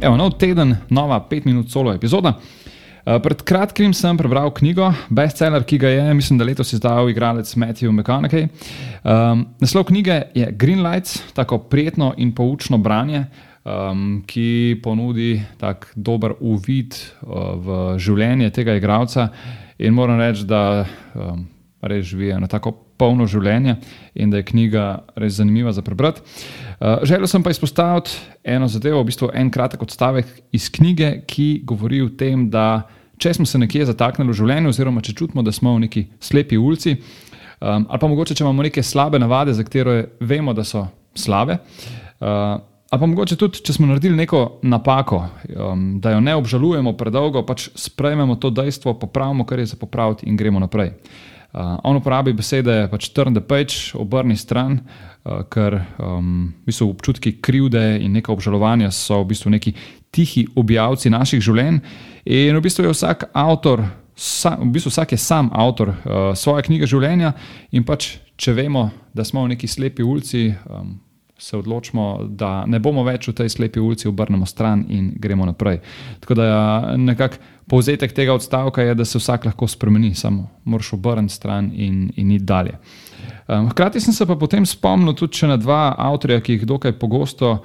Evo, nov teden, nova 5 minut solo epizoda. Uh, pred kratkim sem prebral knjigo, bestseller, ki ga je, mislim, da letos izdal igralec Matthew McConaughey. Um, naslov knjige je Green Lights, tako prijetno in poučno branje, um, ki ponudi tak dober uvid uh, v življenje tega igralca. In moram reči, da um, res živi eno tako polno življenje in da je knjiga res zanimiva za prebrati. Uh, želel sem pa izpostaviti eno zadevo, v bistvu en kratek odstavek iz knjige, ki govori o tem, da če smo se nekje zataknili v življenju, oziroma če čutimo, da smo v neki slepi ulici, um, ali pa mogoče, če imamo neke slabe navade, za katere vemo, da so slabe. Uh, Ali pa mogoče tudi, če smo naredili neko napako, um, da jo ne obžalujemo predolgo, pač sprejmemo to dejstvo, popravimo, kar je za popraviti in gremo naprej. Uh, on uporabi besede pač turn the page, obrni stran, uh, ker um, v bistvu občutki krivde in neka obžalovanja so v bistvu neki tihi objavci naših življenj. In v bistvu je vsak avtor, sa, v bistvu vsak je sam avtor uh, svoje knjige življenja in pač, če vemo, da smo v neki slepi ulici. Um, Se odločimo, da ne bomo več v tej slepi ulici, obrnemo stran in gremo naprej. Tako da nekako povzetek tega odstavka je, da se vsak lahko spremeni, samo moraš obrniti stran in, in iti dalje. Um, hkrati sem se pa potem spomnil tudi na dva avtorja, ki jih dokaj pogosto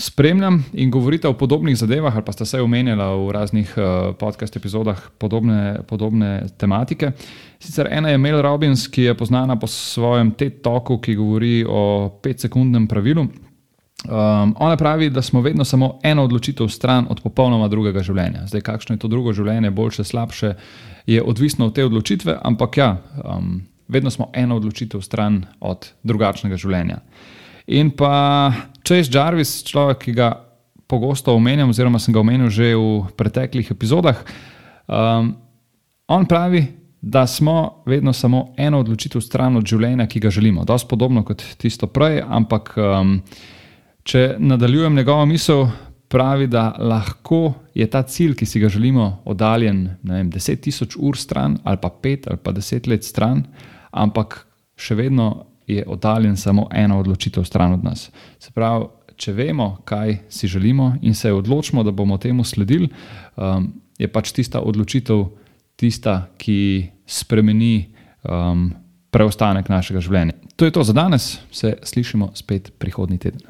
spremljam in govorite o podobnih zadevah, ali pa sta se omenjala v raznih uh, podcast epizodah podobne, podobne tematike. Sicer ena je Mel Robbins, ki je znana po svojem TED-toku, ki govori o petsekundnem pravilu. Um, ona pravi, da smo vedno samo eno odločitev stran od popolnoma drugega življenja. Zdaj, kakšno je to drugo življenje, boljše, slabše, je odvisno od te odločitve, ampak ja, um, vedno smo eno odločitev stran od drugačnega življenja. In pa Chase Jarvis, človek, ki ga pogosto omenjam, oziroma sem ga omenil že v preteklih epizodah, um, on pravi, da smo vedno samo eno odločitev stran od življenja, ki ga želimo. Dosti podobno kot tisto prej, ampak. Um, Če nadaljujem njegovo misel, pravi, da lahko je ta cilj, ki si ga želimo, oddaljen vem, 10 tisoč ur stran, ali pa 5 ali pa 10 let stran, ampak še vedno je oddaljen samo ena odločitev stran od nas. Se pravi, če vemo, kaj si želimo in se odločimo, da bomo temu sledili, um, je pač tista odločitev tista, ki spremeni um, preostanek našega življenja. To je to za danes, se slišimo spet prihodnji teden.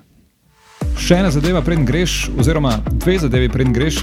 Še ena zadeva, preden greš, oziroma dve zadevi, preden greš.